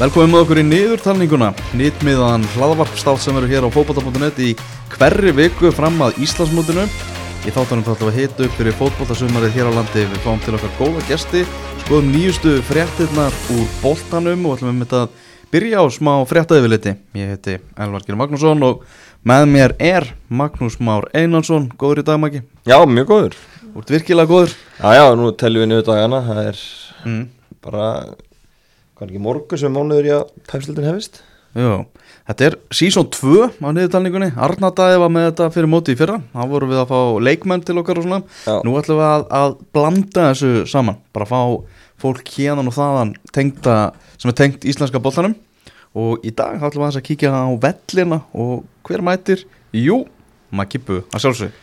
Velkomin með okkur í niðurtalninguna, nýttmiðan hlaðvarpstátt sem eru hér á fótbolta.net í hverri viku fram að Íslandsmótinu. Í þáttunum þá ætlum við að hita upp fyrir fótboltasumarið hér á landi, við fáum til okkar góða gesti, skoðum nýjustu fréttinnar úr boltanum og ætlum við að byrja á smá fréttaðiðviliti. Ég heiti Elvar Gjörn Magnússon og með mér er Magnús Már Einarsson, góður í dag Maggi? Já, mjög góður. Þú ert virkilega góður? Já, já, nú teljum við niður dagana, það er Mm. bara, hvað er ekki morgun sem mánuður í að pæfslutin hefist? Jú, þetta er season 2 á niðurtalningunni Arnadaði var með þetta fyrir móti í fyrra þá vorum við að fá leikmenn til okkar og svona Já. Nú ætlum við að, að blanda þessu saman bara fá fólk hérnan og þaðan tengda, sem er tengt íslenska boltanum og í dag ætlum við að kíkja á vellina og hver mætir? Jú, maður kipu að sjálfsög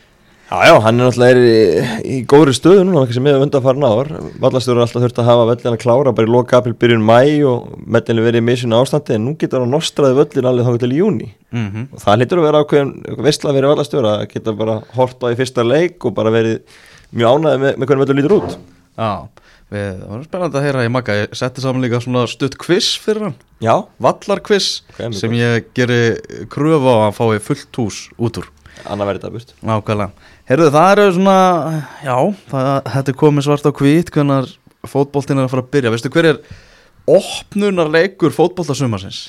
Já, já, hann er náttúrulega í, í góðri stöðu núna, ekki sem við undanfarn ár. Vallastjóður er alltaf þurft að hafa völlin að klára bara í loka april byrjun mæ og vellin verið í misjunu ástandi en nú getur hann nostraði völlin alveg þá til júni. mm -hmm. Og það lítur að vera ákveðin veistla að vera vallastjóra, að geta bara hort á í fyrsta leik og bara verið mjög ánæði með, með hvernig völlin lítur út. Já, við, það var spennandi að heyra í Magga Ég setti saman líka svona stutt quiz fyrir hann Já, Vallarquiz Ok, mjög sem ég geri kröfu á að fái fullt hús út úr annað verið það burt. Nákvæmlega Herðu það eru svona, já, það, þetta er komið svart á hvít hvernig fótboltinn er að fara að byrja Veistu hver er opnunar leikur fótboltasumarsins?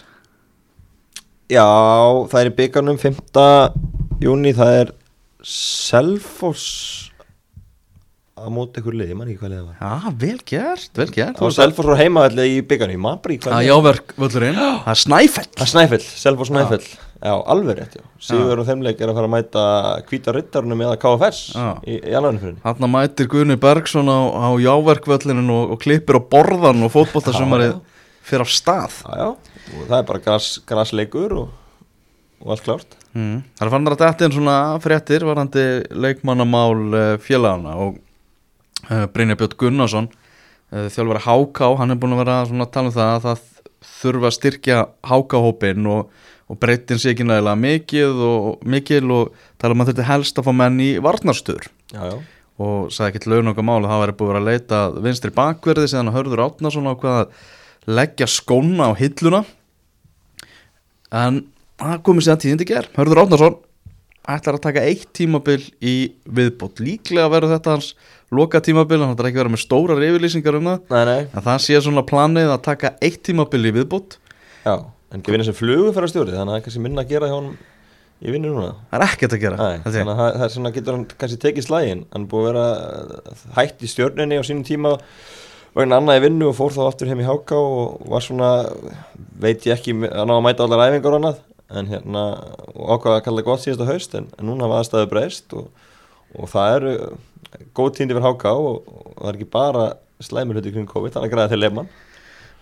Já, það er í byggarnum 5. júni, það er Selfoss á móti ykkur liði, mann ekki hvað liði það var. Já, vel gert, vel gert. Á Selfoss frá heimaðalli í byggarnum, maður bara í hvað Það er það Snæfell. Það er Snæfell, Selfoss Snæfell. Já, alveg rétt, já. Sigur og þeimleik er að fara að mæta Hvíta Rittarnum eða KFS Já. í, í alveg fyrir Þarna mætir Guðni Bergson á, á jáverkvöllinin og, og klippir á borðan og fótboltasumarið fyrir af stað. Já, já, og það er bara gras, grasleikur og, og allt klárt. Mm. Það er fannar að þetta er svona fréttir varandi leikmannamál uh, félagana og Brynja Björn Gunnarsson uh, þjálfari HK, hann er búin að vera svona að tala um það að það þurfa að styrkja HK-hópin og, og breytin sé ekki nægilega mikið og mikil og tala um að þetta helst að fá menn í varnarstöður. Og sagði ekki til laun okkar mál að það væri búið að vera að leita að vinstri bakverði síðan að hörður Átnason á hvað að leggja skóna á hilluna. En það komið sér að tíðindi ger hörður Átnason ætlar að taka eitt tímabil í viðbót. Líklega verður þetta hans loka tímabil hann ætlar ekki að vera með stórar yfirlýsingar um það. Nei, nei, en það sé svona planið að taka eitt tímabil í viðbót. Já En ekki vinna sem flugu fyrir stjóri, þannig að er kannski minna að gera hjá hann í vinnu núna. Það er ekkert að gera Nei, þannig að það- er svona getur hann kannski tekið slægin hann búið að vera uh, hætt í stjórninni á sínum tíma vegna annað í vinnu og fór þá aftur heim í háká og var svona veit ég ekki, hann á að mæta allar æfingar og annað en hérna, ákvaða að kalla það gott síðasta haust en, en núna hafa aðstæðu breyst og, og það eru góð tíndi fyrir háká og, og það er ekki bara slæmur hluti kring COVID, þannig að græða til lefman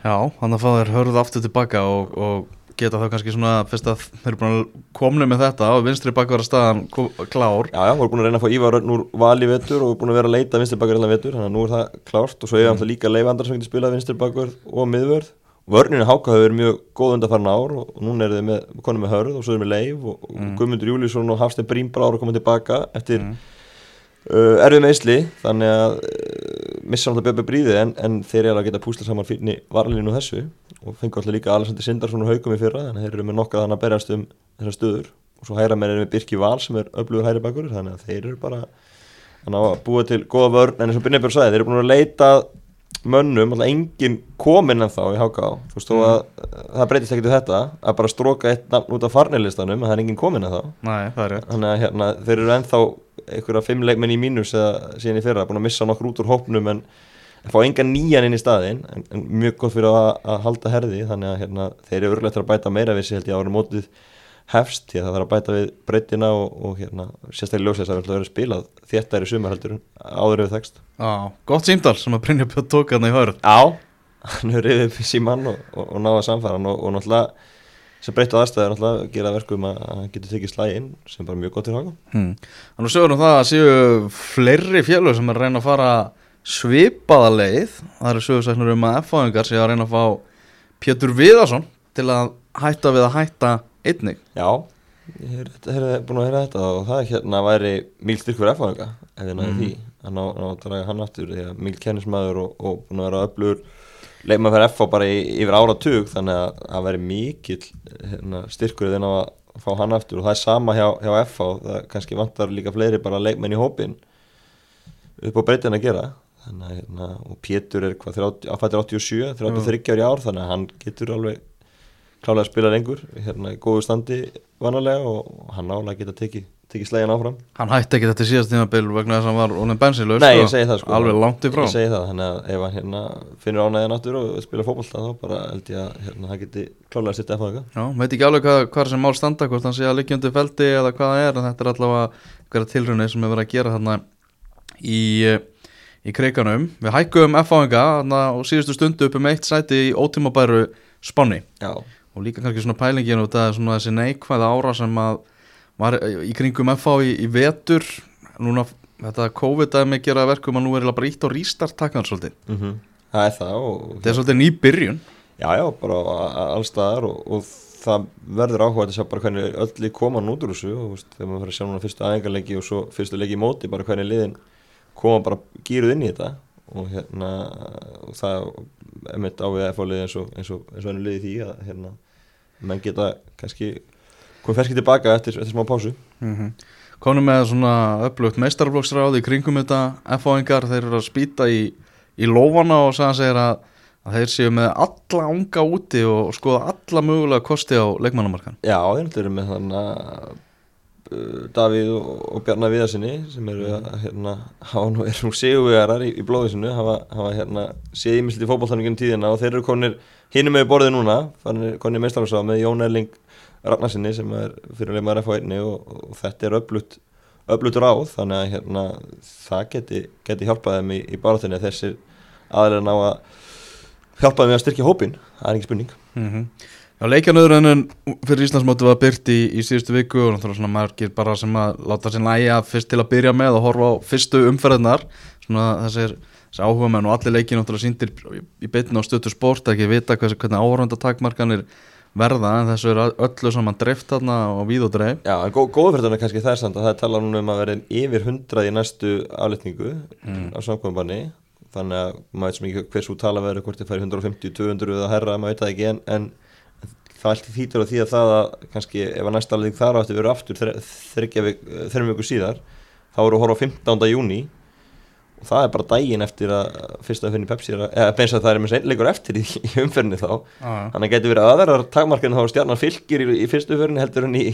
Já, þannig að fá þér hörðu aftur tilbaka og, og geta þá kannski svona fyrst að þeir eru búin að komna með þetta og vinstri bakvara staðan klár. Já, já, voru búin að reyna að fá Ívar Örn úr val í vetur og búin að vera að leita vinstri bakverð allan vetur, þannig að nú er það klárt og svo er mm. líka leifandar sem getur spilað vinstri bakverð og miðvörð vörninu Háka hefur verið mjög góð undarfarn ár og, og núna er þið með, konum með hörð og svo er með leif og, og Mm. Guðmundur Júlísson og Hafstein Brím bara ára að koma tilbaka eftir Mm. uh, erfið meðsli þannig að uh, missa náttúrulega Björn Bríði en, en þeir eru að geta púsla saman fyrir varlinu þessu og fengur alltaf líka Alexander Sindarsson og Haukum í fyrra þannig að þeir eru með nokkað þannig að berjast um þessar stöður og svo hæra með með Birki Val sem er öflugur hæri bakur þannig að þeir eru bara að búa til góða vörn en eins og Brynjabjörn sagði, þeir eru búin að leita mönnum, alltaf engin komin en þá í HK, þú veist uh, það breytist ekkert við þetta, að bara stróka eitt nafn út af farnilistanum, að það er engin komin en þá Nei, það er þannig að hérna, þeir eru ennþá einhverja fimm leikmenn í mínus eða síðan í fyrra, búin að missa nokkur út úr hópnum en, en fá enga nýjan inn í staðinn en, en mjög gott fyrir að, að halda herði þannig að hérna, þeir eru örglega að bæta meira við sig held ég ára mótið hefst því að það þarf að bæta við breytina og, og hérna, sérstaklega ljósið þess að verður spilað þéttæri sumar heldur en áður við þekst Já, gott símdal sem að Brynja Björn tók hann í hörð. Já, hann hefur reyðið í símann og, og, og náða samfæran og, og náttúrulega sem breytta aðstæður náttúrulega gera verkum að að hann getur tekið slægin sem bara mjög gott til haka hmm. Þannig sögur um það að séu fleiri félög sem er að reyna að fara svipaða leið. Það eru sögursæknur um að F-fáingar séu að reyna að fá Pétur Viðarsson til að hætta við að hætta einnig? Já, ég hef, búin að heyra þetta og það hérna væri mjög styrkur F-fáinga ef þið náðu Mhm. því. Að ná, ná að draga hann aftur því að mjög kennismæður og, og búin að vera öflugur leikmann fyrir FH bara í, yfir áratug þannig að það væri mikill hérna, styrkur þinn á að fá hann aftur. Og það er sama hjá, hjá FH það kannski vantar líka fleiri bara leikmenn í hópin upp á breytin að gera. Þannig að hérna, og Pétur er hvað 30, áfættir 87, 33 ári ár þannig að hann getur alveg klálega að spila lengur hérna í góðu standi vanalega og hann álega geta tekið tekið slegin áfram. Hann hætti ekki þetta síðast tímabil vegna þess að hann var honum bensinlaus Nei, sko. ég segi það sko. Alveg langt í frá. Ég segi það, þannig að ef hann hérna finnur ánæðin aftur og spila fótbolta þá bara held ég að hérna, hann geti klálega að sitta eftir Já, veit ekki alveg hvað, hvað sem mál standa hvort hann sé að liggja undir feldi eða hvað það er en þetta er allavega einhverja tilrunni sem er verið að gera þarna í, í kreikanum Við hækkum F-áinga og síðustu stundu upp um eitt sæti í ótímabæru spanni Já, og líka kannski svona pælingin og það er svona þessi neikvæða ára sem að var í kringum FH í, í vetur. Núna þetta COVID-dæmi gera að verkum að nú er eiginlega bara ítt á restart takkan svolítið. Mm það er það og þetta er svolítið ný byrjun. Já, já, bara allstaðar og, og það verður áhuga að sjá bara hvernig öll lið koma nú út úr þessu og veist, þegar maður fyrir að sjá núna fyrstu aðengarleiki og svo fyrstu leiki í móti bara hvernig liðin koma bara gýruð inn í þetta. Og hérna og það er mitt á við að fá liði eins og eins og, og einu liði því að hérna menn geta kannski komið ferskið tilbaka eftir, eftir smá pásu. Mm konum með svona upplugt meistarflokksráð í kringum þetta F-áingar. Þeir eru að spýta í, í lófana og sagðan segir að, að þeir séu með alla unga úti og skoða alla mögulega kosti á leikmannamarkan Já, þeir eru með þannig að Davíð og, og Bjarnar Viðarsinni sem eru að hérna, hafa nú, er nú sigurvegarar í, í blóðisinu hafa, hafa hérna, séð ímislegt í fótballtæningin tíðina og þeir eru konir hinum með borðið núna konir, meistarflokksráð með Jón Erling Ragnarsinni sem er fyrir leikmaður F1 og, og þetta er öflut öflut ráð þannig að hérna, það geti, geti hjálpað þeim í, í barátunni þessir aðlega ná að hjálpa þeim við að styrkja hópin það er ekki spurning. Mm -hmm. Já, leikjanöðurinn fyrir Íslandsmóti var byrt í, í síðustu viku og náttúrulega svona margir bara sem að láta sér næja fyrst til að byrja með og horfa á fyrstu umferðnar svona þessir, þessir áhuga menn og allir leikið náttúrulega síndir í, beitinu á stötu sport ekki vita hvers, hvernig áhöröndatakmarkanir verða en þessu er öllu saman dreift þarna og víð og dreif. Já, en gó, góðferðan er kannski það er samt að það talað núna um að verða yfir 100 í næstu afletningu Mm. á samkvæmbanni þannig að maður veit sem ekki hversu tala verður hvort þið færi 150, 200 eða herra, maður veit það ekki en, en það alltaf þýtur á því að það að kannski ef að næsta afletning þar á eftir verður aftur þreim viku síðar þá eru að horfa á 15. júni og það er bara daginn eftir að fyrsta fyrir Pepsi er að, eða beins að það er með seinleikur eftir í, í umferðinni þá þannig að getur verið aðrar takmarkinu þá stjarnar fylgir í, í fyrstu umferðinni heldur en í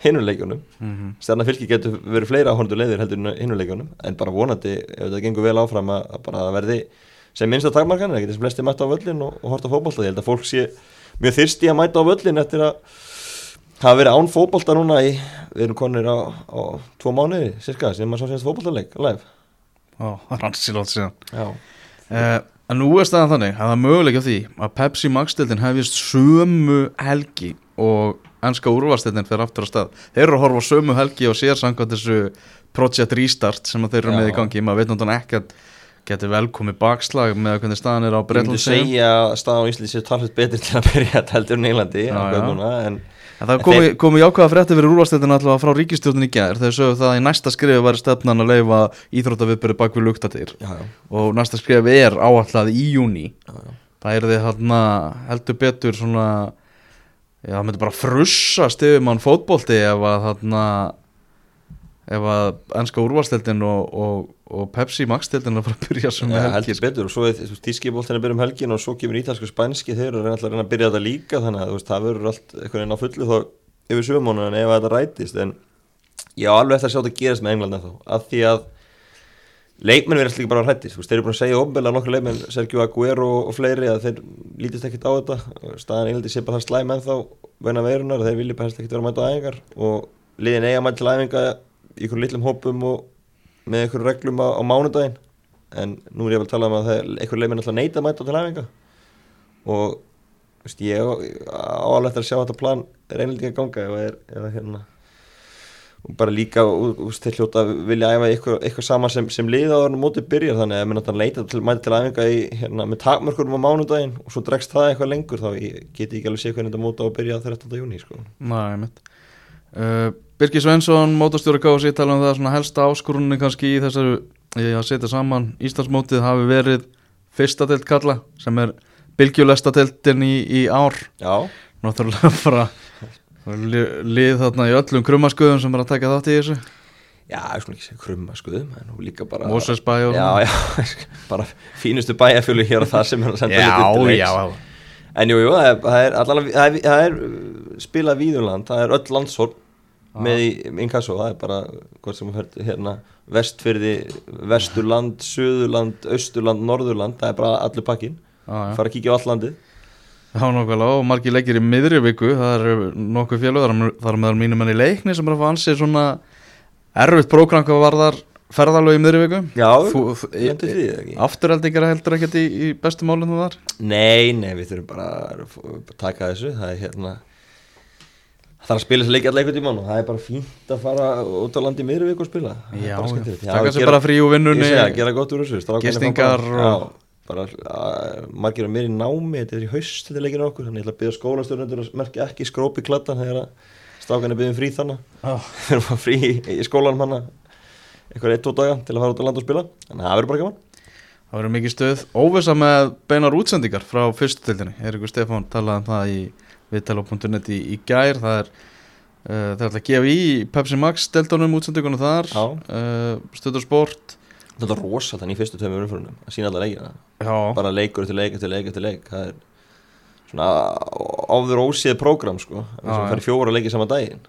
hinuleikunum mm -hmm. stjarnar fylgir getur verið fleira áhundur leiðir heldur en í hinuleikunum en bara vonandi ef þetta gengur vel áfram að, að bara það verði sem minnsta takmarkinu, það getur sem flesti mæta á völlin og, og horta fótbolta, ég held að fólk sé mjög þyrsti að mæta á völlin eftir að hafa verið án fótbolta núna í, við erum konir á, á tvo mánuði, cirka, sem maður svo sést fótboltaleik live. Ó, rannsýlótt síðan. Já, Uh, en nú er staðan þannig að það er möguleik á því að Pepsi Max-dildin hefjist sömu helgi og ennska úrvastildin fyrir aftur á stað. Þeir eru að horfa sömu helgi og sér samkvæmt þessu Project Restart sem að þeir eru Já. með í gangi. Maður veit náttúrulega ekki að getur velkomi bakslag með hvernig staðan er á ég myndi segja að staðan á Íslandi sé talveit betri til að byrja þetta heldur núna, en En það komi, komi jákvæða frétti fyrir úrvastildin allavega frá ríkistjórnin í gær. Þegar sögðu það að í næsta skrifu væri stefnan að leifa íþróttaviðbyrði bak við luktatir og næsta skrifu er áallað í júni já, já. það er þið hérna heldur betur svona já, það myndi bara frussast yfir mann fótbolti ef að þarna ef að ennska úrvarstildin og, og, og Pepsi Max-dildin er bara að byrja sem Já, helgi betur. Og svo er tískipoltin að byrja um helgin og svo kemur ítalsku spænski þeir eru alltaf að reyna að byrja þetta líka þannig að veist, það verður allt einhvern veginn á fullu þá yfir sögumónu en ef þetta rætist en ég á alveg eftir að sjá þetta gerast með England ennþá að því að leikmenn verðast líka bara hrættist þeir eru búin að segja ofnbel að nokkur leikmenn Sergio Aguero og, og fleiri að þeir lítist ekkit á þetta. Staðan Englandi sé bara það slæm ennþá veina veirunar þeir vilja bara ekkit vera að mæta á æfingar og liðin eiga að mæta til æfinga í einhverjum litlum hópum og með einhverjum reglum á, á mánudaginn en nú er ég vel að tala um að er einhverjum leikmenn alltaf neita að mæta til æfinga og veist, ég á á alveg eftir að sjá þetta plan reynildinga ganga ef, er, ef hérna og bara líka þeir hljóta að vilja æfa eitthvað, eitthvað sama sem, sem liða á þarna móti byrjar þannig að mér náttúrulega leita til, mæta til æfinga í, hérna, með takmörkurum á mánudaginn og svo dregst það eitthvað lengur þá ég geti ekki alveg séð hvernig þetta móta á að byrja 13. júni sko. Næ, Birgir Svensson, mótastjóri KFC tala um það svona helsta áskorunni kannski í þessari að setja saman Íslandsmótið hafi verið fyrsta deilt kalla sem er bylgjulesta teltin í, í ár. Já, náttúrulega bara li, lið þarna í öllum krummaskuðum sem er að taka þátt í þessu. Já, ég skulle ekki segja krumma skuðum En hún líka bara Mosesbæ og Já, já, bara fínustu bæjarfjölu hér og það sem er að senda já, til leiks. já, En jú, jú, það er, er, er, er uh, spilað víðunland, það er öll landshorn með í inkasso, það er bara hvort sem þú fer hérna vestfyrði, vesturland, söðurland, austurland, norðurland, það er bara allur pakkin, já. fara að kíkja á all landið. Já, nokkulega og margir leikir í miðri viku það eru nokkuð félög þar meðal mínum enn í leikni sem að fá ansið svona erfitt prógram hvað varðar ferðalög í miðri viku Já, Þú, Lendir því ekki? afturheldingar heldur ekkert í, í bestu málum þú þar Nei, nei, við þurfum bara að taka þessu, það er hérna, það þarf að spila þessi leiki allir einhvern tímann og það er bara fínt að fara út á landi miðri viku og spila. Það er Já, taka sér bara frí úr vinnunni. Gera gott úr þessu Gistingar að, margir er mér í námi Þetta er í haust, þetta er leikinu okkur Þannig ég ætla að byggja skólastjórnendur að merkja ekki skrópi kladdan Þegar að strákarnir byggjum frí þannig erum að frí í, skólanum hana Eitthvað eitt, tvo daga til að fara út á land og spila. Að það verður bara gaman. Það verður mikið stöð óvisa með beinar útsendingar frá fyrstu tildinni. Erikur Stefán talaði um það í viðtala.net í, í gær. Það er, uh, það er alltaf í Pepsi Max deltunum útsendingunum þar, uh, stöður sport. Þetta er rosa þannig í fyrstu tveimur umförunum Að sína alla leikina Já, Bara leikur eftir leik eftir leik eftir leik Það er svona áður ósíð prógram sko Það fær fjóra leiki saman daginn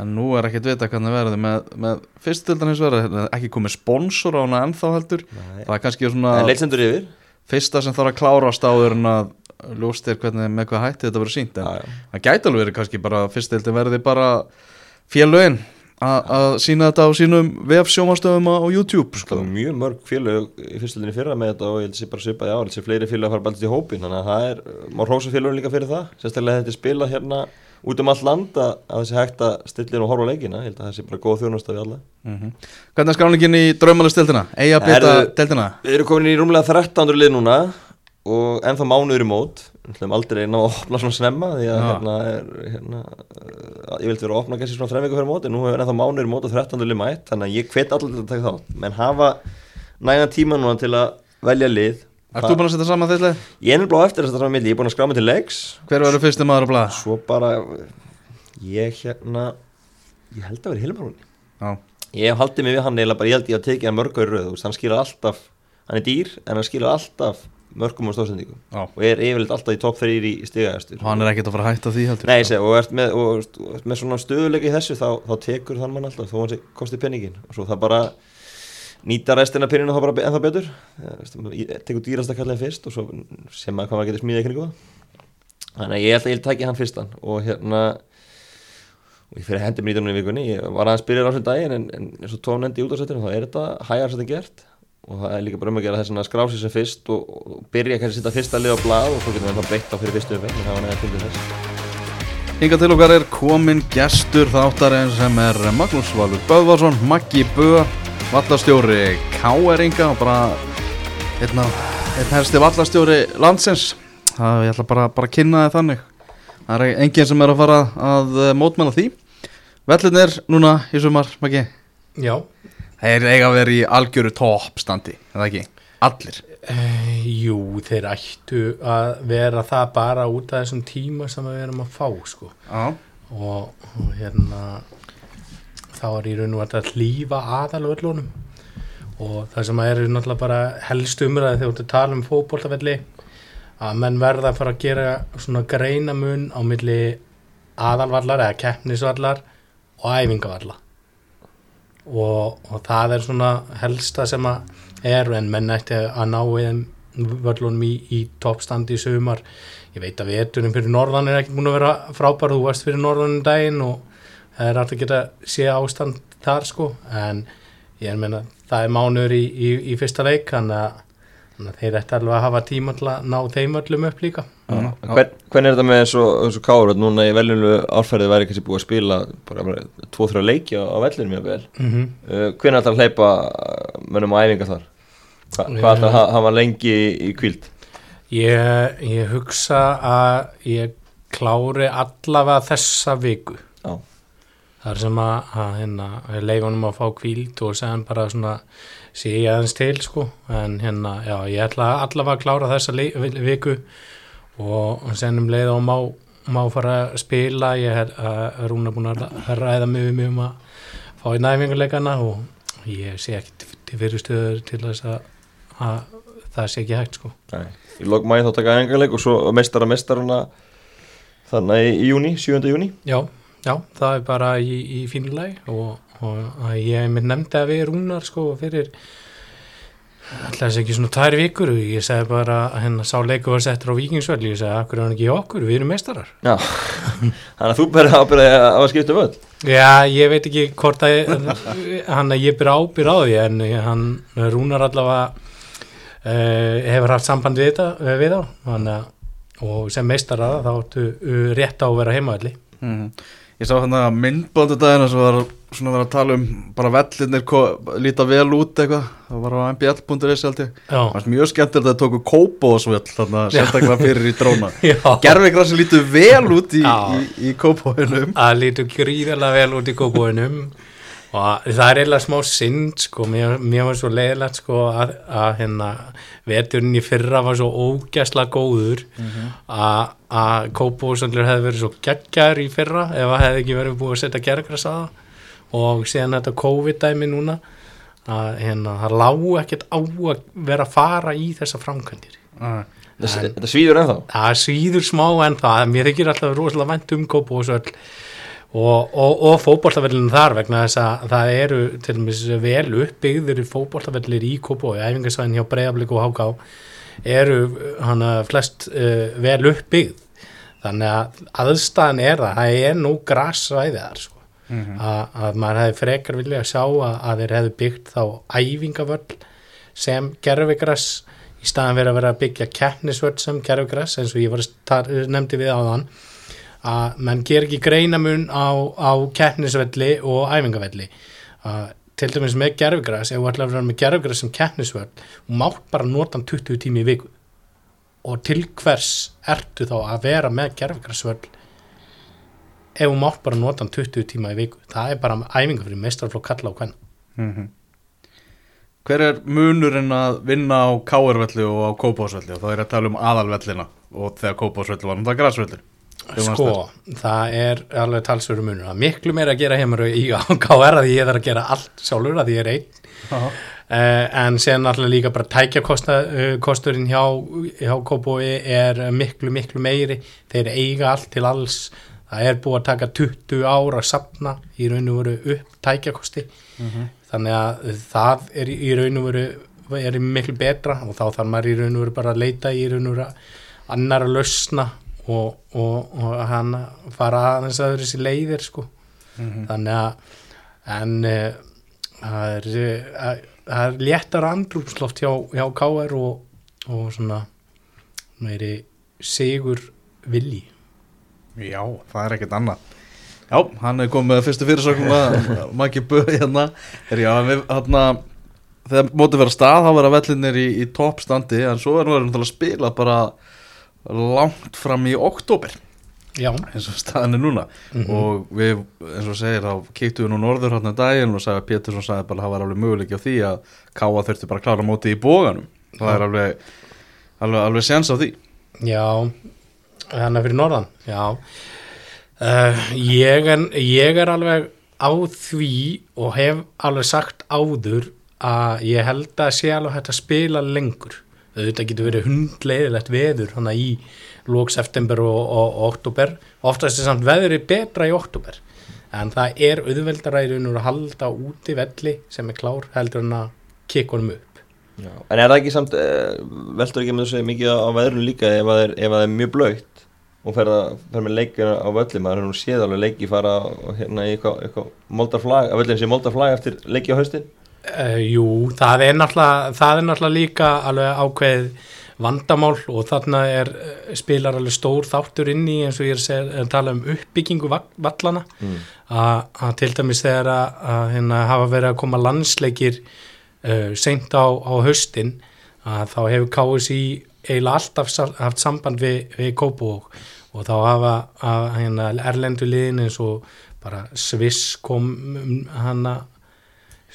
en nú er ekkert vita hvernig verður með, með fyrstu tildin hins verður ekki komið sponsor á hana ennþá heldur. Nei. Það er kannski svona fyrsta sem þarf að klárast áður en að ljóst er hvernig með hvað hætti þetta verður sínt. En það gæti alveg verið kannski bara fyrstu tildin verði bara félögin að að sína þetta á sínum vef sjómastöðum á YouTube Það sko. mjög mörg félög í fyrstöldinni fyrra með þetta og ég held sér bara svipaði á, ég held sér fleiri félög að fara baldist í hópin, þannig að það er, má hrósa félögum líka fyrir það, sérstaklega þetta er spilað hérna út um allt land að, að þessi hægt að stilla inn og horfa leikina, ég held að það sé bara góð þjónust af alla. mm Hvernig er skráningin í draumalistildina? Eigi að byrta deildina? Við erum komin í rúmlega 13. lið núna og ennþá mánuður í mót, aldrei ná að opna svona snemma því að hérna er, hérna, ég vildi vera að opna kannski svona þrem viku fyrir mót en nú hefur ennþá mánuður í mót og 13. lið mætt, þannig að ég hvet allir til að taka þátt, menn hafa nægan tíma núna til að velja lið. Ert þú búin að setja saman þeirlega? Ég er á eftir að það milli, ég er búin að skrá mig til leiks Hver verður fyrsti maður á blaða? Svo bara, ég hérna, ég held að vera Hilmarúni Ég haldið mig við hann eða bara, ég held ég að tekið hann mörgur veist, hann skilur alltaf, hann er dýr en hann skilur alltaf mörgum og stóðsendingum og er yfirleitt alltaf í topp 3 í, í stigaðastur Og hann er ekkert að fara að hætta því heldur. Nei, segi, og ert með, og, og, með svona stöðuleika í þessu þá, þá tekur þann mann alltaf þó hann sé kosti penningin og svo það bara nýta restina pinninu þá bara ennþá betur. Ég tekur dýrasta kallin fyrst og svo sem maður hvað maður getur smíðað ykkur þannig að ég held að ég tækja hann fyrstan. Og hérna og ég fyrir hendi mér í dæmunni í vikunni. Ég var aðeins byrjar á þessum daginn en, en eins og tón endi út á setinu þá er þetta hægar settin gert og það er líka bara um að gera þess að skrá sér sem fyrst og, og byrja kannski að setja fyrsta lið á blað og svo getur við ennþá breytt á fyrir fyrstu umferð en það var næða til þess Hinga til okkar er komin gestur þáttarinn sem er Magnús Valur Böðvarsson, Maggi Bö, vallastjóri K.R.inga og bara einn, af- einn helsti vallastjóri landsins. Það ég ætla bara, bara að kynna þið þannig. Það er enginn sem er að fara að mótmæla því. Vellin er núna í sumar, Maggi. Já, Þeir eiga að vera í algjöru toppstandi, eða ekki? Allir. e, jú, þeir ættu að vera það bara út af þessum tíma sem við erum að fá, sko. Já. Og, og hérna, þá er í raun og verið að hlýfa aðalvöllunum. Og það sem er náttúrulega bara helst umræði þegar þú tala um fótboltafelli, að menn verða að fara að gera svona greinamun á milli aðalvallar eða keppnisvallar og æfingavallar. Og, og það er svona helsta sem að er en menn ætti að ná þeim völlunum í, í toppstandi í sumar. Ég veit að veturinn fyrir norðan er ekki búin að vera frábær þú varst fyrir norðan um daginn og það er alltaf geta sé ástand þar sko. En ég er meina það er mánuður í, í, í fyrsta leik þannig að, þannig að þeir ætti alveg að hafa tíma til að ná þeim öllum upp líka. Hvern, hvernig er þetta með eins og, eins og Káur núna í veljunlu árferði væri kannski búið að spila bara, bara tvo-þrjá leiki á, á vellinum mjög vel mm -hmm. uh, hvernig er þetta að hleypa uh, mönnum á æfinga þar? Hva, hvað er þetta að ha- hafa lengi í, í kvíld ég, ég hugsa að ég klári allavega þessa viku. Já. þar sem að, að hérna, leifunum að fá kvíld og segja bara svona sé ég aðeins til sko en hérna, já, ég ætla allavega að klára þessa viku og sen um leið og má, má fara að spila ég er Rúna búin að ræða mig um um að fá í næfinguleikana og ég sé ekki til- fyrirstöður til þess að, að það sé ekki hægt sko Nei. Í lok mæði þá taka engarleik og svo meistara mestarana þannig í, í júni, 7. júni Já, já, það er bara í, í fínulegi og, og að ég mér nefndi að við rúnar sko fyrir alltaf þess ekki svona tæri vikur. Og ég segi bara að hennar sá leikur var settur á vikingsvöld ég segi, akkur er hann ekki okkur, við erum meistarar. Já, þannig að þú berði ábyrði að að skipta völd Já, ég veit ekki hvort að hann að ég byrja ábyrð á því en hann rúnar allavega uh, hefur haft samband við, þetta, við þá. Að, og sem meistarar þá áttu uh, rétt á að vera heimaðalli Mhm. Ég sá hérna myndbándu daginn sem var svona verið að tala um bara vellinir líta vel út eitthvað. Það var á mbl.is held ég. Það var mjög skemmtilegt að það tóku kópósvöll þarna sérstaklega fyrir í dróna. Já. Gervigrassi lítur vel út í, Já. í, í kópóinum. Að lítu gríðarlega vel út í kópúinum og það er eiginlega smá synd sko, mér, mér var svo leiðilegt sko að, að hérna veturinn í fyrra var svo ógæsla góður að, að kópúsandlur hefði verið svo geggjær í fyrra ef það hefði ekki verið búið að setja gergras að það. Og síðan þetta COVID-dæmi núna að hérna, það lágu ekkert á að vera að fara í þessa framkvæmdir. Þetta, En- þetta svíður ennþá? Það svíður smá en það mér þykir alltaf rosalega vænt um Kópavóðsvöll og, og, og fótboltavellinu þar vegna þess að það eru til dæmis vel uppbyggður fótboltavellir í Kópavóði, æfingarsvæðin hjá Breiðablík og Háká eru hana flest uh, vel uppbyggð þannig að aðstæðan er það það er nú grassvæði þar sko. mhm. að, að maður hefði frekar vilja að sjá að, að þeir hefði byggt þá æfingavöll sem gerfigrass í staðan verið að vera að byggja keppnisvöll sem gerfigrass eins og ég var nefndi við áðan að menn ger ekki greinamun á, á keppnisvelli og æfingavelli. Að til dæmis með gerfigrass ef þú ætlar að vera með gerfigrass sem keppnisvöll og mátt bara nota hann 20 tími í viku. Og til hvers ertu þá að vera með gerfigrassvöll ef þú mátt bara nota hann 20 tíma í viku? Það er bara æfinga fyrir mestrarflokk kalla og hvenna Mhm. Hver er munurinn að vinna á Káarvelli og á Kópásvelli og þá er að tala um aðalvellina og þegar Kópásvelli var náttúrulega græsvellir sko, það er alveg talsveru munur. Það er miklu meira að gera heimur í KR að ég þarf að gera allt sjálfur að ég er einn. Uh, en sen alltaf líka bara tækjakosturinn hjá, hjá Kópói er miklu miklu meiri. Þeir eiga allt til alls. Það er búið að taka 20 ára að sapna í raun og veru upp tækjakosti. Þannig að það er í raun og veru er miklu betra og þá þarf maður í raun og veru bara að leita í raun og veru annar að lausna og, og, og hann fara aðeins að þessi leiðir sko. Þannig að en uh, það er, það er léttar andrúpsloft hjá, hjá KR og, og svona meiri sigur vilji. Já, það er ekkert annað. Já, hann er komið með fyrstu fyrirsögnum að Maggi Böð hérna. Er já, við, hérna þegar mótið vera stað, þá vera vellinir í, í toppstandi, en svo er nú verið að spila bara langt fram í oktober, já, eins og staðan er núna. Og við, eins og segir, þá kíktum við nú norður hérna daginn og sagði að Pétursson sagði bara að það var alveg möguleiki á því að Káa þurfti bara að klára mótið í bóganum það er alveg alveg, alveg séns á því. Já. Þannig fyrir norðan. Já. Uh, ég, er, ég er alveg á því og hef alveg sagt áður að ég held að sé alveg hægt að spila lengur þetta getur verið hundleiðilegt veður hana í lók september og, og, og oktober oftast er samt veðri betra í oktober en það er veru að halda úti velli sem er klár heldur en að kikka honum upp. Já. En er það ekki samt, uh, veldur ekki með þessu mikið á veðrunu líka ef það er, er mjög blöytt og fer, að, fer með leikina á völli, maður er nú séð alveg leiki fara hérna í eitthvað, eitthvað moldarflag, að völlin sé moldarflag eftir leiki á haustin Uh, jú, það er, það er náttúrulega líka alveg ákveð vandamál og þarna er, eh, spilar alveg stór þáttur inn í eins og ég er að, tala um uppbyggingu va- vallana mm. að, til dæmis þegar að, að hérna, hafa verið að koma landsleikir uh, seint á, á haustin að þá hefur KSI eiginlega alltaf haft samband við, við Kópavók og þá hafa að, hérna, erlendu liðin eins og bara Sviss kom um, hana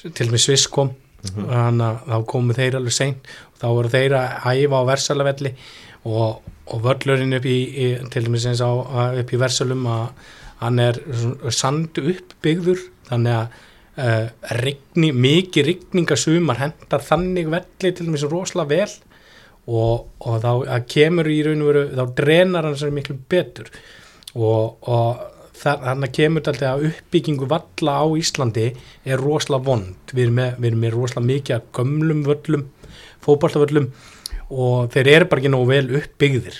til með Sviss kom. Mm -hmm. þá komu þeir alveg seint. Og þá voru þeir að æfa á versalavelli og, og völlurinn upp í, í til dæmis eins á að- upp í Versölum að hann er sandu uppbyggður. Þannig að uh, rigni, mikið rigningasumar hendar þannig velli til dæmis rosalega vel. Og, og þá að kemur í raun og veru þá drenar hann sér miklu betur. Og, og þannig að kemur þetta að uppbyggingu valla á Íslandi er rosalega vond. Við erum með, við erum með rosalega mikið af gömlum völlum, fótballtavöllum og þeir eru bara ekki nógu vel uppbyggðir.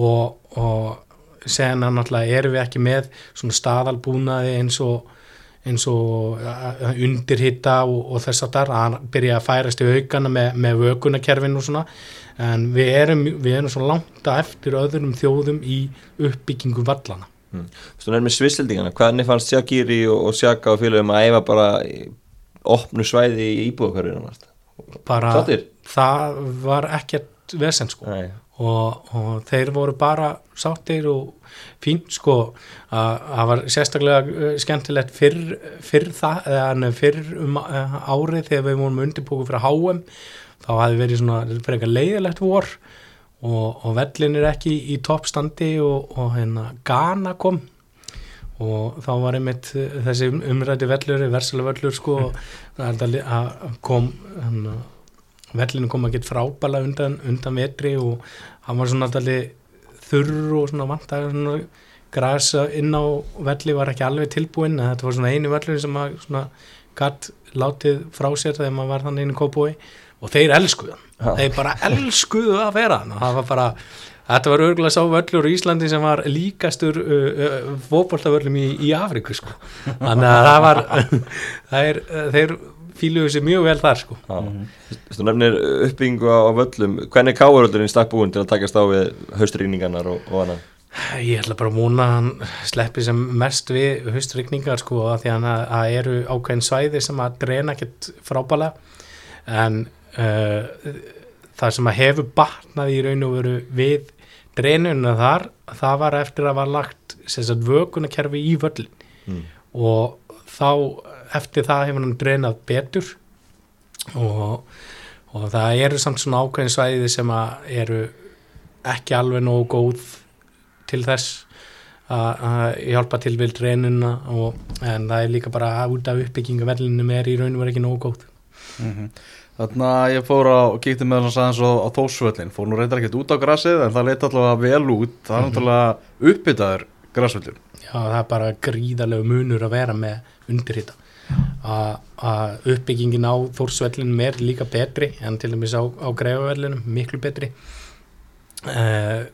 Og, og sen að náttúrulega erum við ekki með svona staðalbúnaði eins og eins og undirhitta og, og þess að það að byrja að færast í aukana með, með vökunarkerfin og svona. En við erum, við erum svo langt að eftir öðrum þjóðum í uppbyggingu vallana. Þú veist, hún er með svissildingana, hvernig fannst Shakiri og, og Shaka og félagum að eiga bara opnu svæði í íbúðakörðinu bara Sáttir? það var ekkert vesen sko. Og, og þeir voru bara sáttir og fínt sko að það var sérstaklega uh, skemmtilegt fyrr, fyrr það eða fyrr um uh, árið þegar við vorum undirbúku fyrir HM þá hafi verið svona eitthvað leiðilegt vor og, og vellin er ekki í, toppstandi og, og hérna Ghana kom og þá var einmitt uh, þessi um, umrætti vellur, versalega vellur sko og það er þetta að kom hérna vellinu kom að geta frábæla undan, undan vetri og hann var svona alltaf þurr og svona vantar grasa inn á velli var ekki alveg tilbúinn en þetta var svona einu vellur sem að svona gatt látið frá sér þegar maður var þannig inn í kópói og þeir elskuðu hann, þeir bara elskuðu að vera hann. Og það var bara Þetta var örgulega sá völlur í Íslandi sem var líkastur uh, uh, fótboltavöllum í, í Afriku sko. Þannig að það var, uh, þeir fíluðu sér mjög vel þar sko. Þú nefnir uppbyggingu á, völlum. Hvernig er káuröldurinn stakk búin til að takast á við haustrýningarnar og, og annað? Ég ætla bara að múna að hann sleppi sem mest við haustrykningar sko því að það eru ákveðin svæði sem að drena ekkert frábælega en uh, það sem að hefur batnað í raun og veru við drenuna þar, það var eftir að var lagt sagt, vökunarkerfi í völlin mm. og þá eftir það hefur hann drenað betur. Og, og það eru samt svona ákveðin svæði sem að eru ekki alveg nógu góð til þess að að hjálpa til við drenuna. Og, en það er líka bara út af uppbygginga vellinum er í raun og verið ekki nógu góð Þannig að ég fór á kíkti með þess aðeins á, á Þórsvöllin fór nú reyndar ekkert út á grassið en það leit allavega vel út. Það er náttúrulega uppbyttaður grassvöllur Já, það er bara gríðarlegu munur að vera með undirhita. Að uppbyggingin á Þórsvellinum er líka betri en til dæmis á, á Greifavellinum miklu betri. Uh,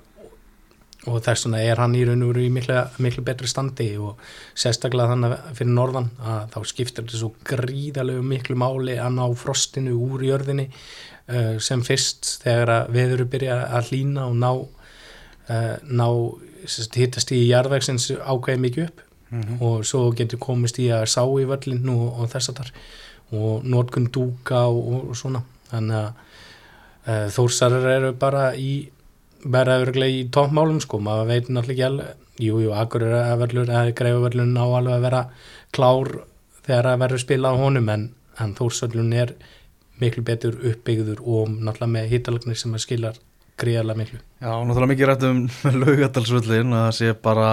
og þess vegna er hann í raun og veru í miklu, miklu betri standi og sérstaklega þannig fyrir norðan að þá skiptir þetta svo gríðarlegu miklu máli að ná frostinu úr jörðinni uh, sem fyrst þegar að veður byrja að hlína og ná uh, ná hittast í jarðvegsins ákveði mikið upp. Og svo getur komist í að sá í völlin og, og þess að þar og notkun dúka og, og svona. Þannig að uh, þórsarar eru bara í bara örglega í tómmálum sko. Maður veit náttúrulega ekki alveg. Jú, jú, akkur er að verðlur eða greifaverðlun á alveg að vera klár þegar að verður spilað á honum en, en þórsvöllun er miklu betur uppbyggður og náttúrulega með hittalagnir sem að skilar gríðarlega miklu. Já, náttúrulega mikið rætt um laugadalsvöllin að það sé bara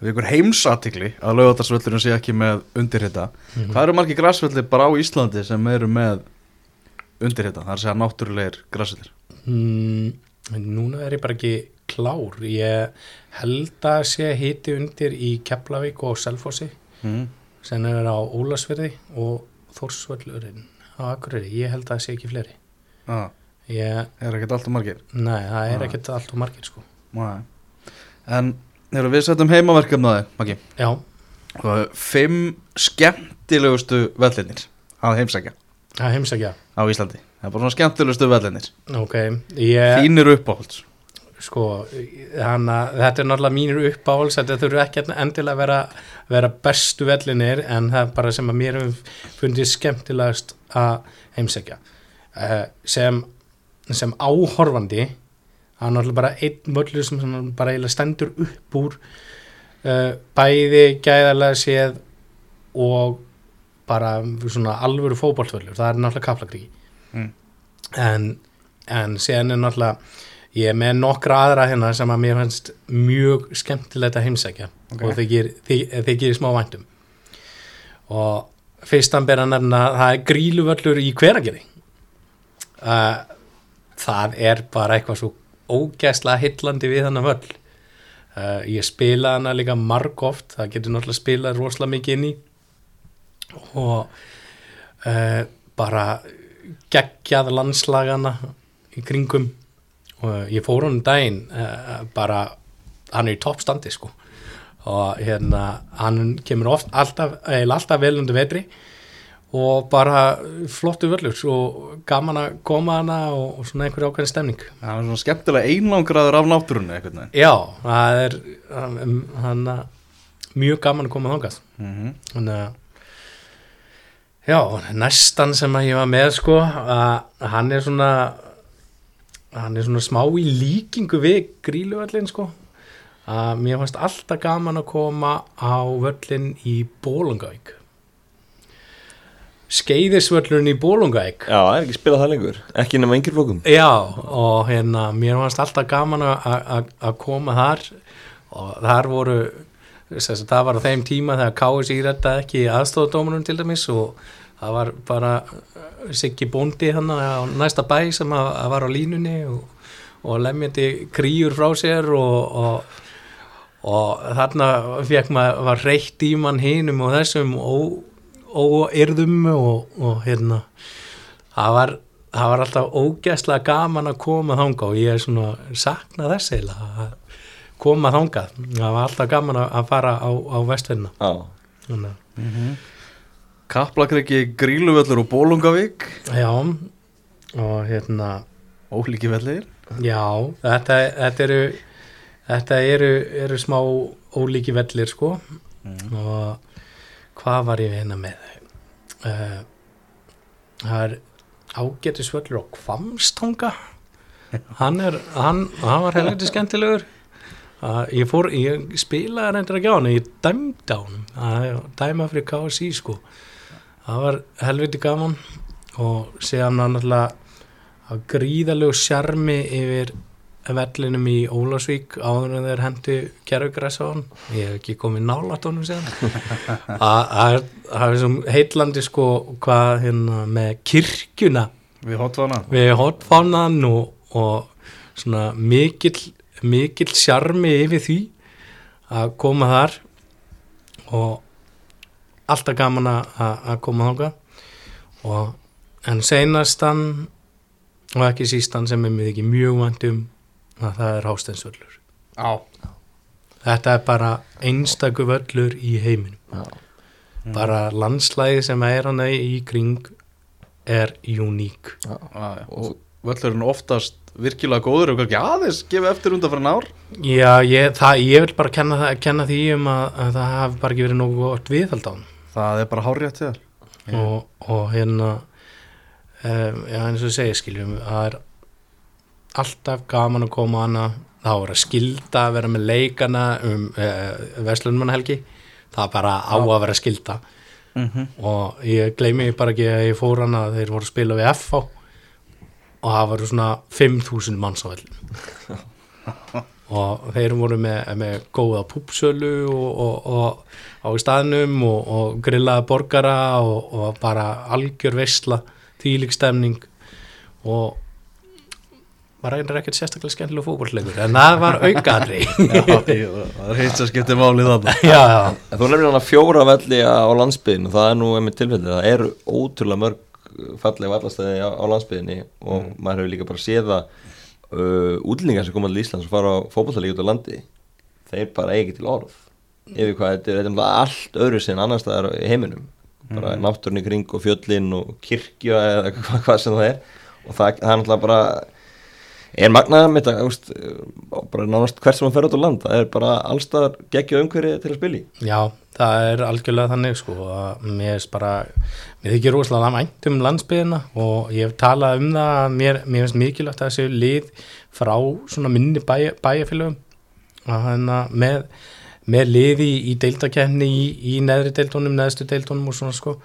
við ykkur heimsatikli að laugadalsvöllin sé ekki með undirhita. Mhm. Hvað eru margir grassvöllir bara á Íslandi sem eru með undirhita, það er að segja náttúrulegir grassvöllir Mm, núna er ég bara ekki klár. Ég held að sé hiti undir í Keflavík og Selfossi mm. sem er á Ólasverði og Þórsvöllurinn á Akureyri. Ég held að það sé ekki fleiri. ah, Ég, Er ekkert alltaf margir nei, það er Ah. ekkert allt og margir sko. Nei. En erum við setjum heimaverkefnaði, Maggi Já, Og Fimm skemmtilegustu vellinir að heimsækja það heimsækja. á Íslandi Það er bara svona skemmtilegustu vellinir Ok, ég, Þínir uppáhalds. Sko, hana, þetta er náttúrulega mínir uppáhalds, þetta þurfu ekki endilega að vera, vera bestu vellinir en það er bara sem að mér hefur fundið skemmtilegast að heimsækja. Uh, sem, sem áhorfandi, það er náttúrulega bara einn völlur sem bara eiginlega stendur upp úr uh, bæði gæðarlega séð og bara svona alvöru fótboltvöllur, það er náttúrulega kaplakríki Mm. en, en síðan er náttúrulega ég er með nokkra aðra hérna sem að mér fannst mjög skemmtilegt að heimsækja Ok. og þykir, þykir, þykir smá væntum og fyrstan ber að nefna að það er gríluvöllur í hveragerði uh, það er bara eitthvað svo ógæslega hillandi við þannig völl uh, ég spila hana líka marg oft það getur náttúrulega spilað rosalega mikið inn í og uh, bara geggjað landslagana í kringum. Og ég fór honum daginn uh, bara, hann er í toppstandi sko. Og hérna hann kemur oft, alltaf, alltaf vel undir vetri. Og bara flottu völlur og gaman að koma hana og, og svona einhverju ákveðin stemning. Það er svona skemmtilega einlangraður af náttúrunni eitthvað já, það er hann, hann mjög gaman að koma þangað. Mm -hmm. þannig að já, næstan sem að ég var með sko, að hann er svona hann er svona smá í líkingu við gríluvöllin sko. Að mér fannst alltaf gaman að koma á völlin í Bólungavík skeiðisvöllurinn í Bólungavík Já, það er ekki spilað það lengur. Ekki nema yngir fókum Já, og hérna, mér fannst alltaf gaman að- koma þar. Og þar voru það var á þeim tíma þegar KSI rettaði ekki aðstofadómunum til dæmis og það var bara uh, Siggi Bóndi hann á næsta bæ sem að, að var á línunni og, og lemjandi kríur frá sér og, og, og þarna fekk maður var reitt í mann hinum og þessum og, og yrðum og, og hérna það var, það var alltaf ógæslega gaman að koma þanga og ég er svona sakna þess eiginlega að koma þangað, það var alltaf gaman að fara á, á Já, Þannig, að- Kaplakriki, Gríluvöllur og Bólungavík já og hérna Ólíki vellir já, þetta, þetta eru þetta eru, eru smá ólíki vellir sko og hvað var ég hérna með? Uh, það er ágætisvöllur á Kvamstanga hann er hann, hann var helviti skemmtilegur. Uh, ég fór, ég spilaði reyndir ekki á hann ég dæmdi á hann. Dæma fyrir KSI sko það var helviti gaman og séðan hann náttúrulega að gríðalegu sjarmi yfir vellinum í Ólafsvík áður en þeir hendu gerfugress á hann ég hef ekki komið nálat séðan að það er- það er svo heitlandi sko hvað hérna með kirkjuna. Við hotvana við hotfánan og, og svona mikill mikill sjarmi yfir því að koma þar. Og alltaf gaman að, koma þangað. Og en seinastan og ekki sístan sem er mjög vant um að það er Hásteinsvöllur. Já þetta er bara einstakur völlur í heiminum. Já, bara landslæði sem er hann í kring er uník. Já. Og völlurinn oftast virkilega góður og ekki aðeins gefa eftir undan fyrir ár. Já, ég, það, ég vil bara kenna, það, kenna því um að, að það hafi bara ekki verið nógu gott viðhald á hann Það er bara hárétt þér. Og, og hérna um, já, eins og ég segi skiljum það er alltaf gaman að koma hana. Þá er að skilda að vera með leikana um uh, Vestlunmannahelgi það er bara á að vera skilda mm -hmm. og ég gleymi bara ekki að ég fór hana að þeir voru að spila við FH og það voru svona 5.000 manns á vellum og þeir voru með, með góða púpsölu og, og, og á staðnum og, og grillaða borgara og, og bara algjör veisla þýlik stemning. Og var reynir ekkert sérstaklega skemmtilega fókvöldleikur en það var aukaðri það er heitt sem skiptir málið þarna. Já, já, En Þú nefnir hana fjóra velli á landsbyðinu Það er nú einmitt tilfellið. Það eru ótrúlega mörg fallega vallastæði á, á landsbyðinni og maður hefur líka bara séð það uh, útlendingar sem koma til Íslands og fara á fótballtalík út á landi þeir bara eigi ekki til orð. Yfir hvað þetta er, þetta er náttúrulega allt öðru sem annars staðar í heiminum. Bara mm. náttúrunni kring og fjöllin og kirkja eða hvað, hvað sem það er. Og það, það er náttúrulega bara er magnaðar með þetta úst, bara nánast hvert sem hann fer út á land það er bara allstaðar geggja umhverju til að spila í. Já, það er algjörlega þannig sko að mér er bara, mér þykir rosalega vænt um landsbyðina og ég hef talað um það að mér, mér finnst mikilvægt að þessu lið frá svona minni bæja, bæjafélögum að hérna með, með lið í, deildakefni í, í neðri deildunum, neðstu deildunum og svona sko.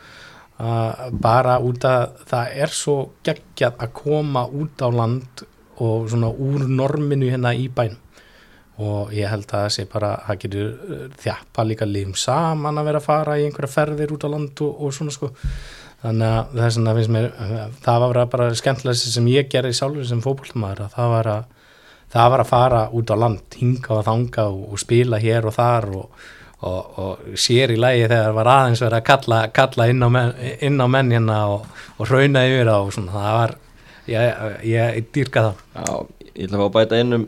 Að bara út að það er svo geggjað að koma út á land og svona úr norminu hérna í bænum og ég held að það sé bara það getur uh, þjappa líka lífum saman að vera að fara í einhverja ferðir út á land og, og svona sko. Þannig að það er svona finnst mér uh, það var bara skemmtilega sem ég gerði sjálfur sem fótbollmaður að það var að það var að fara út á land hinga og þanga og, og spila hér og þar og, og, sér í lægi þegar var aðeins verið að kalla, kalla inn á menn, inn á menn hérna og hrauna yfir það og svona. Það var ég, ég, ég dýrka það. Já, ég ætla að fá að bæta einnum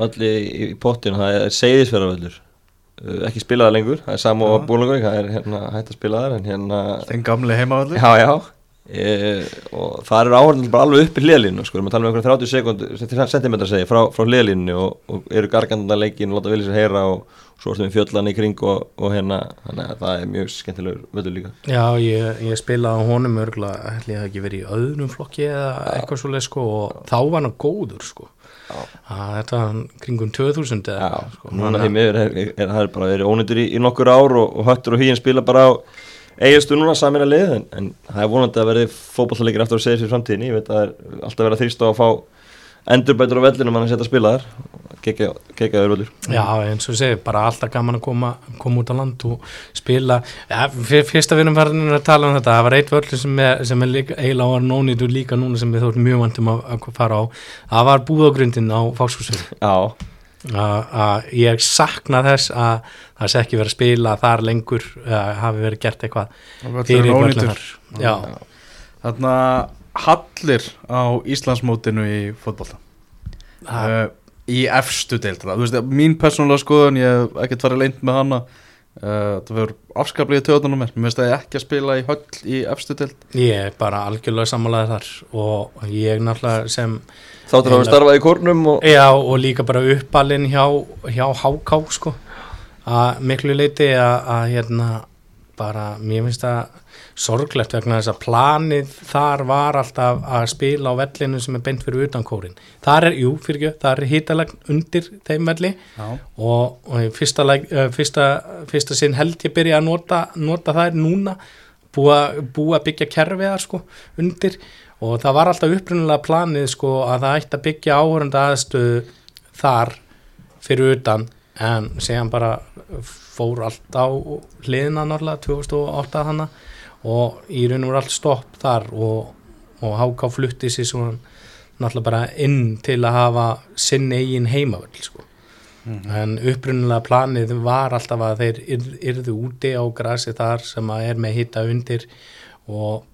valli í, pottinu, það er seyðisverðarvöllur ekki spilaða lengur, það er Samó Já. Búlangói, það er hérna hægt að spila þar en hérna, Þinn gamli heimavalli já já. E, og það eru áhörðan bara alveg upp í hliðalínu, sko, við tala um einhverjum 30 sekund, centimetra segi, frá, frá hliðalínu og, og eru gargandana leikin og láta vilja sér heyra og svo erum við fjöllana í kring og, og hérna, þannig að það er mjög skemmtilegur völlur líka Já, ég, ég spilaði á honum örgulega, ætli hafi ekki verið í öðrum flokki eða eitthvað svoleið sko og þá var hann góður sko Já. að þetta var kringum 2000 eða Já, sko. núna því miður er, er, er, það er bara verið ónýttur í, í nokkur ár og, og höttur og huginn spila bara á eigastu núna samin að lið en, en það er vonandi að verði fótballleikir eftir að segja sér framtíðinni, ég veit að það er alltaf verið að þrýsta að fá endurbætur á vellinu mann að setja að spila þar kekja þau völlur Já, eins og ég segi, bara alltaf gaman að koma, koma út á land og spila. Ja, fyr, fyrsta við erum farin að tala um þetta. Það var eitt völlur sem er, sem er líka, eiginlega var nónýtur líka núna sem við þóttum mjög vantum að, að fara á. Það var búðagrindin á Fáskúsum Já, að ég sakna þess að það sé ekki verið að spila þar lengur að hafi verið gert eitthvað fyrir þar. Já, Þarna hallir á Íslandsmótinu í fótbolta. Það, uh, í efstu deildra þú veist, mín persónulega skoðun ég hef ekkert farið leint með hana. Uh, það verður afskaplega á mér. Mér finnst það ekki að spila í höll í efstu deild. Ég er bara algjörlega sammálaði þar og ég náttúrulega sem þáttur að hafa starfað í kórnum og Já, og líka bara uppalinn hjá, hjá HK sko. Að miklu leiti að, að hérna bara, mér finnst það sorglegt vegna þess að planið þar var alltaf að spila á vellinu sem er beint fyrir utan kórin. Það er, jú, fyrir ekki, það er hítalegn undir þeim velli og, og fyrsta, uh, fyrsta, fyrsta sinn held ég byrja að nota, nota þær núna búa, búa byggja kerfiðar sko undir. Og það var alltaf upprunalega planið sko að það ætti að byggja áhörunda aðstöðu þar fyrir utan en séðan bara fór allt á hliðina náttúrulega 2008 hana og í raun og voru allt stopp þar og, og háká flutti sér svona náttúrulega bara inn til að hafa sinn eigin heimavöld sko. en upprunalega planið var alltaf að þeir yrð- yrðu úti á grasi þar sem að er með hitta undir og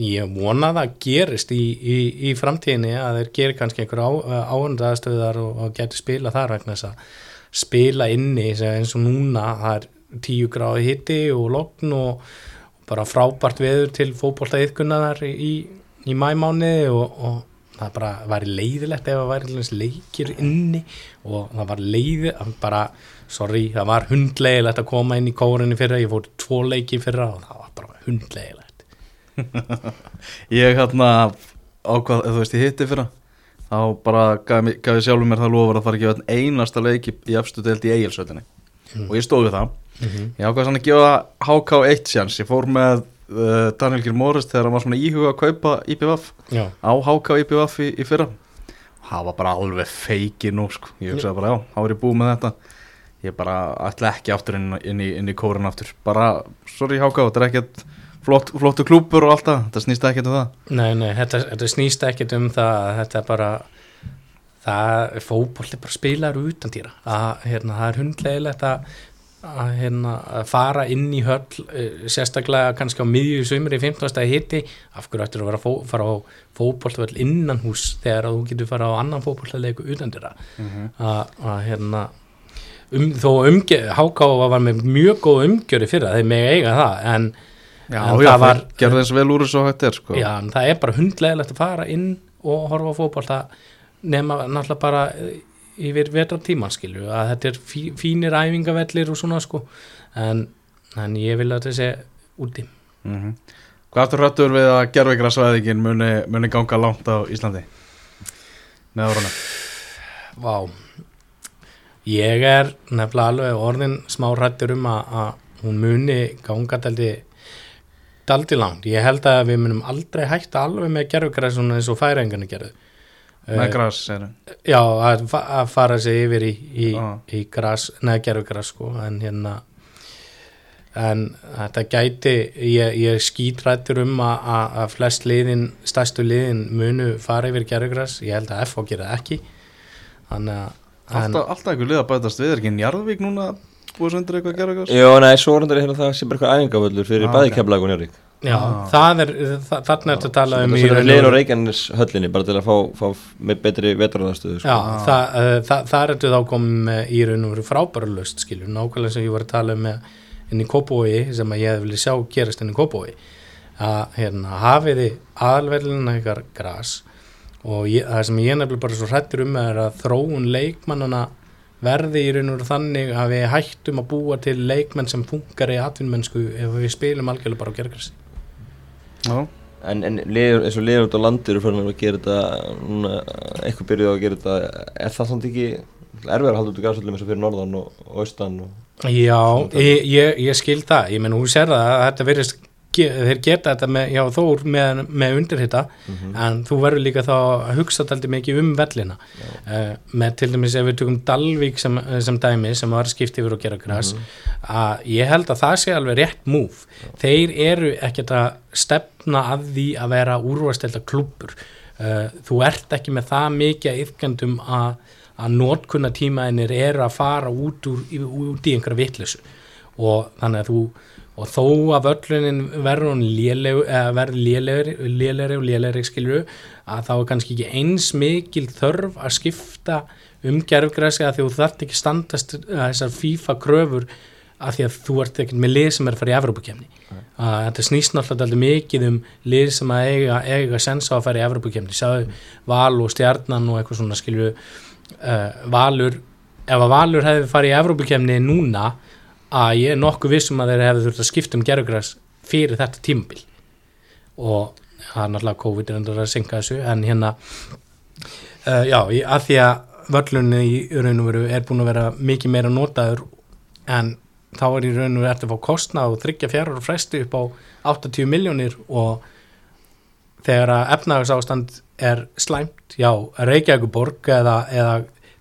ég vona að það gerist í, í, í framtíðinni að þeir gerir kannski einhver áhundaðstöðar og, og getur spila þar vegna þess að spila inni eins og núna það er tíu gráði hitti og logn og bara frábært veður til fótbolta yðkunnaðar í, í mæmáni og, og það bara væri leiðilegt ef það dæmis leikir inni og það var leiði bara, sorry, það var hundlegilegt að koma inn í kórinni fyrra, ég fór tvo leiki fyrra og það var bara hundlegilegt ég hérna ákvað, þú veist, ég hitti fyrra þá bara gaf, ég sjálfur mér það lofur að fara að gefa einn einasta leiki í efstu deild í eigilsveitinni og ég stóð við það ég ákvað svona að gefa HK eitt sjans ég fór með uh, Daniel Gil Morris þegar hann var svona íhuga að kaupa IPVF Já, á HK IPVF í, í fyrra. Það var bara alveg feiki nú sko. ég hugsaði bara já, þá er ég búið með þetta. Ég bara ætla ekki aftur inn, inn, í, inn í kórin aftur. Bara, sorry HK, þetta er ekkert flott, flottu klúpur og allt það, þetta snýst ekkert um það. Nei, nei, þetta, þetta snýst ekkit um það að þetta er bara það er fótbolti bara spilar utan dýra. Að hérna, það er hundlegilegt að að, hérna, að fara inn í höll eh, sérstaklega kannski á miðju sumri í 15. hitti, af hverju ættir að vera fó, fara á fótboltvöll innan hús þegar að þú getur fara á annan fótboltleiku utan dýra að, að hérna um, þó umgjör, Hákáfa var með mjög góð umgjöri fyrir þeir með eiga það en, Já, en já, það var gerði þess vel úr þessu hægt er sko. já, það er bara hundlegilegt að fara inn og horfa á fótbolta nema náttúrulega bara eh, yfir vetratíman skilju að þetta er fí, fínir æfingavellir og svona sko. En, en ég vil að þetta sé úti. Mm Hvað aftur hrættur við að gerðvigrasvæðingin muni, muni ganga langt á Íslandi? Með árunum Vá. Ég er nefnilega alveg orðin smá rættur um að, að hún muni ganga daldi daldi langt. Ég held að við munum aldrei hætta alveg með gerfugræsuna eins og færingarnir gerðu. Með Eh, græs Já, að, að fara sig yfir í, í, Já. í gras, neða gerðu gras sko, en hérna en þetta gæti ég, ég skítrættur um að, að, að flest liðin, stærstu liðin munu fara yfir gerðu gras, ég held að FH gera ekki. Þannig að en, alltaf, alltaf einhver lið að bætast við. Er ekki Njarðvík núna búið svo undir eitthvað að gera græs Já, nei, svo er þetta hérna það sem er eitthvað æfingavöllur fyrir Ah, ah, bæði ok. kemlaug og já, það er þa- þarna ertu að tala um Það í raun og á veru- Reykjanes höllinni bara til að fá, fá með betri vetrarðarstöðu sko. Já, það, uh, það, það ertu þá komið í raun og veru frábæra löst skilur, nákvæmlega sem ég var að tala um inn í Kópói sem að ég hef vilja sjá gerast inn í Kópói að hérna, hafiði aðalverðina ykkar gras og ég, það sem ég nefnilega bara svo hrættur um er að þróun leikmannana verði í raun og þannig að við hættum að búa til leikmenn sem funkar í atvinnmennsku ef við spilum algjörlega bara á gergrasi Já, En, en liður, eins og liður út á landir eru fyrir að gera þetta núna, eitthvað byrjuð á að gera þetta er það samt ekki erfiðar að halda út í gasöllum eins og fyrir norðan og, austan og, Já, ég, ég, ég skil það. Ég menn hún sér það að þetta verðist þeir geta þetta með, já þór með, með undirhita en þú verður líka þá að hugsa taldi mikið um vellina. Uh, með til dæmis ef við tökum Dalvík sem, sem dæmi sem var skipt yfir og gera græs að ég held að það sé alveg rétt múf þeir eru ekkert að stefna að því að vera úrvastelta klúpur uh, þú ert ekki með það mikið að yfkendum að notkunna tímaðinir eru að fara út, úr, út í einhverja vitleysu. Og þannig að þú og þó að völlunin verður hún lélegu, eða verður lélegri, lélegri og lélegri skilju að þá er kannski ekki eins mikil þörf að skipta um gerfgræsi að þú þarft ekki standast þessar FIFA kröfur að því að þú ert ekkert með lið sem er að fara í Evropakefni að þetta snýst náttúrulega mikið um lið sem að eiga, eiga sens á að fara í Evropakefni, sjáðu Val og Stjarnan og eitthvað svona skilju uh, Valur. Ef að Valur hefði farið í Evrópukemni núna að ég er nokkuð vissum að þeir hefði þurft að skipta um gerugræs fyrir þetta tímabil. Og það er náttúrulega COVID er endur að synga þessu en hérna uh, já, að því að völlunni í raun og veru er búin að vera mikið meira notaður en þá er í raun og veru eftir að fá kostna og þryggja fjara og fresti upp á 80 miljónir og þegar að efnagsástand er slæmt, já, Reykjavíkuborg eða, eða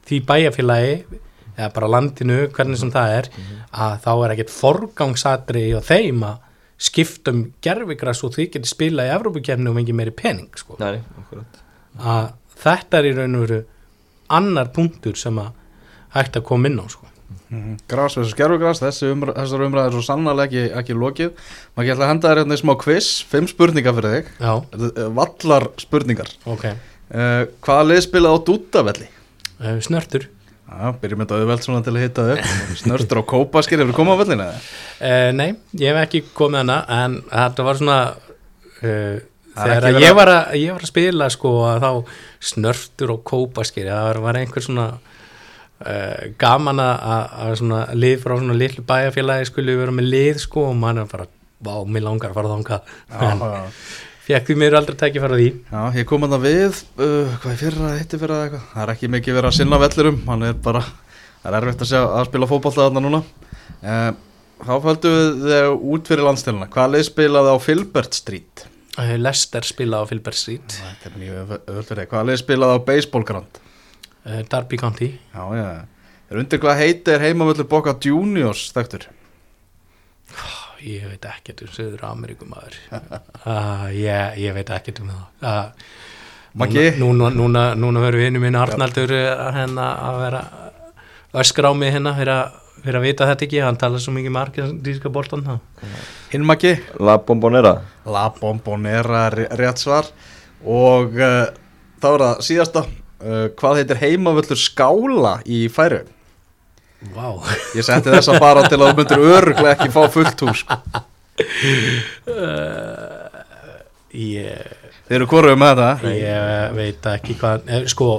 því bæjarfélagi eða bara landinu, hvernig sem það er að þá er ekkert forgangsatri og þeim að skipta um gerfigras og því getur spila í Evrópukefni og fengi meiri pening sko. Nei, akkurat. Að þetta er í raun og veru annar punktur sem að hægt að koma inn á sko. Gras versus gerfugras, þessi umr þessar umræðir er svo sannlega ekki, ekki lokið. Maður geta að henda þér hérna í smá quiz fimm spurningar fyrir þig, Já, eh, vallar spurningar ok. Uh, hvaða lið spilaði á dútavelli? uh, Snörtur Já, byrjum þetta auðvelt svona til að hitta þau Snörtur á kópaskir, hefur komað á vellina? Uh, nei, ég hef ekki komið hana en þetta var svona uh, þegar að ég, var að, ég var að spila sko að þá snörftur og kópaskir það var, einhver svona uh, gaman að, svona lið frá svona litlu bæjarfélagi skulle vera með lið sko og mann er bara vá, mér langar að fara þangað. En fekk því mér aldrei tæki fara því. Já, ég kom að það við uh, hvað er fyrra, hitti fyrra eða eitthvað. Það er ekki mikið verið að sinna vellurum hann er bara, það er erfitt að sjá að spila fótbolta þarna núna. Uh, þá földu við þau út fyrir landstilina hvaða lið spilaði á Filbert Street? uh, Lester spila á Filbert Street. Þetta er mjög fyrir þig. Hvaða lið spilaði á Baseball Ground? uh, Darby County. Já, já, er undir hvað heiti er heimavöldur Boca Juniors þekktur? Ég veit ekkert um Söður Ameríkum maður uh, ég, ég veit ekkert um það. Uh, Maggi? núna, núna, núna verður vinnu minn Arnaldur uh, hérna að vera öskra á mig hérna fyrir að, fyrir að vita þetta ekki, hann talar svo mikið margindíska boltan það Hinmaki? La Bombonera. La Bombonera er rétt svar. Og uh, þá er það síðasta. Uh, hvað heitir heimavöldur skála í færu? Vá. Ég setti þessa bara til að þú myndir öruglega ekki fá fullt hús sko. ég, Þeir eru hvoruðu með þetta? Ég veit ekki hvað eh, sko,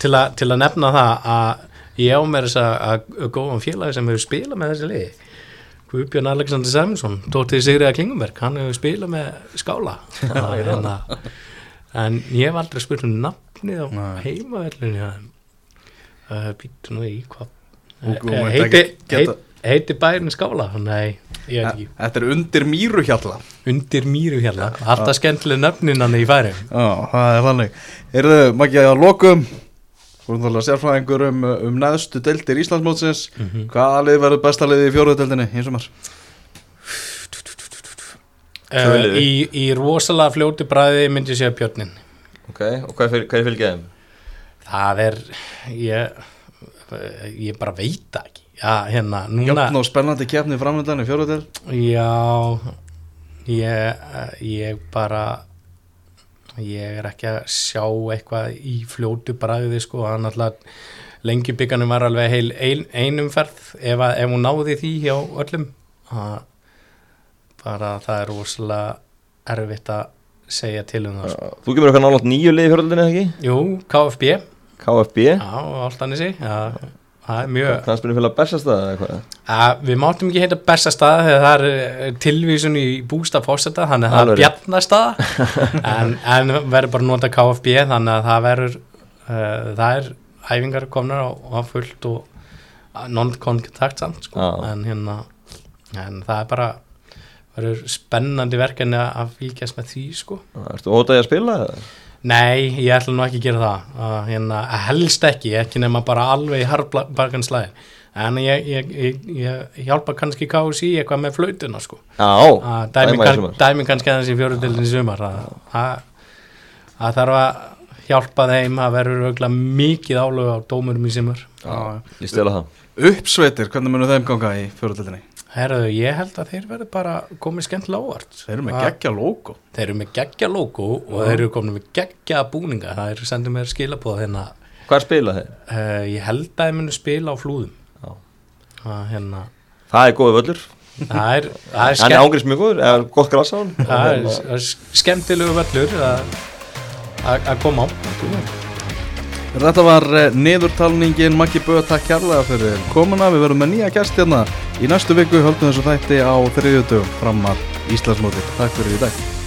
til, a, til að nefna það að ég á mér þess að, að góðan félagi sem hefur spilað með þessi liði Guðbjörn Alexander Sæmsson Dóttir Sigriða Klingenberg, hann hefur spilað með skála. En, að, en ég hef aldrei spurt um nafnið á heimavellinu uh, býttu nú í hvað Eh, heiti, ekki geta- heit, heiti bærin skála? Nei, ég veit ekki. Þetta er undir mýruhjalla undir mýru hérna, alltaf skemmtileg nöfninann í færi Já, það er þannig. Erðu, Maggi, að lokum Þú erum þarlega sérfræðingur um, um neðstu deildir Íslandsmótsins. Mhm. Hvaða lið verður besta liði í fjóruðu deildinni eins og maður? uh, í, í rosalega fljóti bræði myndi ég segja Björnin Ok, og hvað er, hvað er fylgið þeim? það er ég, ég bara veit það ekki. Já, hérna, núna Jöfn og spennandi keppni framöndan í fjóruðu deild. Já ég, ég bara ég er ekki að sjá eitthvað í fljótu bræði sko, hann alltaf lengi bygganum var alveg heil ein, einumferð ef, að, ef hún náði því hjá öllum. Að bara það er rosalega erfitt að segja til um það sko. Þú kemur eitthvað nálátt nýju lið í fjöröldinni, ekki? Jú, KFB já, KFB Áltanesi já, það er mjög Knastbyrni fylgja bestastað eða eitthvað að við máttum ekki heita bestastað þegar það er eh, tilvísun í bústa fórseta þannig að það er rétt. bjarnastað en, en verður bara nota KFB þannig að það verður uh, það er æfingar komnar á, á fullt og non-kontakt samt sko. En hérna en það er bara verður spennandi verkefni að fylgjast með því sko Ertu ótaði að spila? eða? Nei, ég ætla nú ekki að gera það að, hérna, helst ekki, ekki nema bara alveg í harbarkan slæðin en ég, ég, ég, ég hjálpa kannski KSI eitthvað með flautuna sko. Já, að dæmi, í kann, sumar. dæmi kannski aðeins í fjórundildin í sumar að, að, að þarf að hjálpa þeim að verður auðvitað mikið álög á dómurum í sumar Já, ég stela það Uppsveitir, hvernig munum þeim ganga í fjóruðu deildinni? Herðu, ég held að þeir verður bara komið skemmtilega ávart Þeir eru með geggja logo. Þeir eru með geggja logo og þeir eru komin með geggja búninga. Það er sendið mér skilabóð hérna. Hvað er spila þeir? Uh, ég held að ég muni spila á flúðum. Já. að hérna. Það er góði völlur. Það er, það er, Hann er skemmt, ángriðs mjög góður, eða gott gras á hann. Það er, það er skemmtilegu völlur að koma á Þetta var eh, niðurtalningin. Maggi Böð, takk kærlega fyrir komuna. Við verðum með nýja gæst hérna Í næstu viku. Höldum þessu þætti á þriðjutugum fram að Íslandsmóti Takk fyrir í dag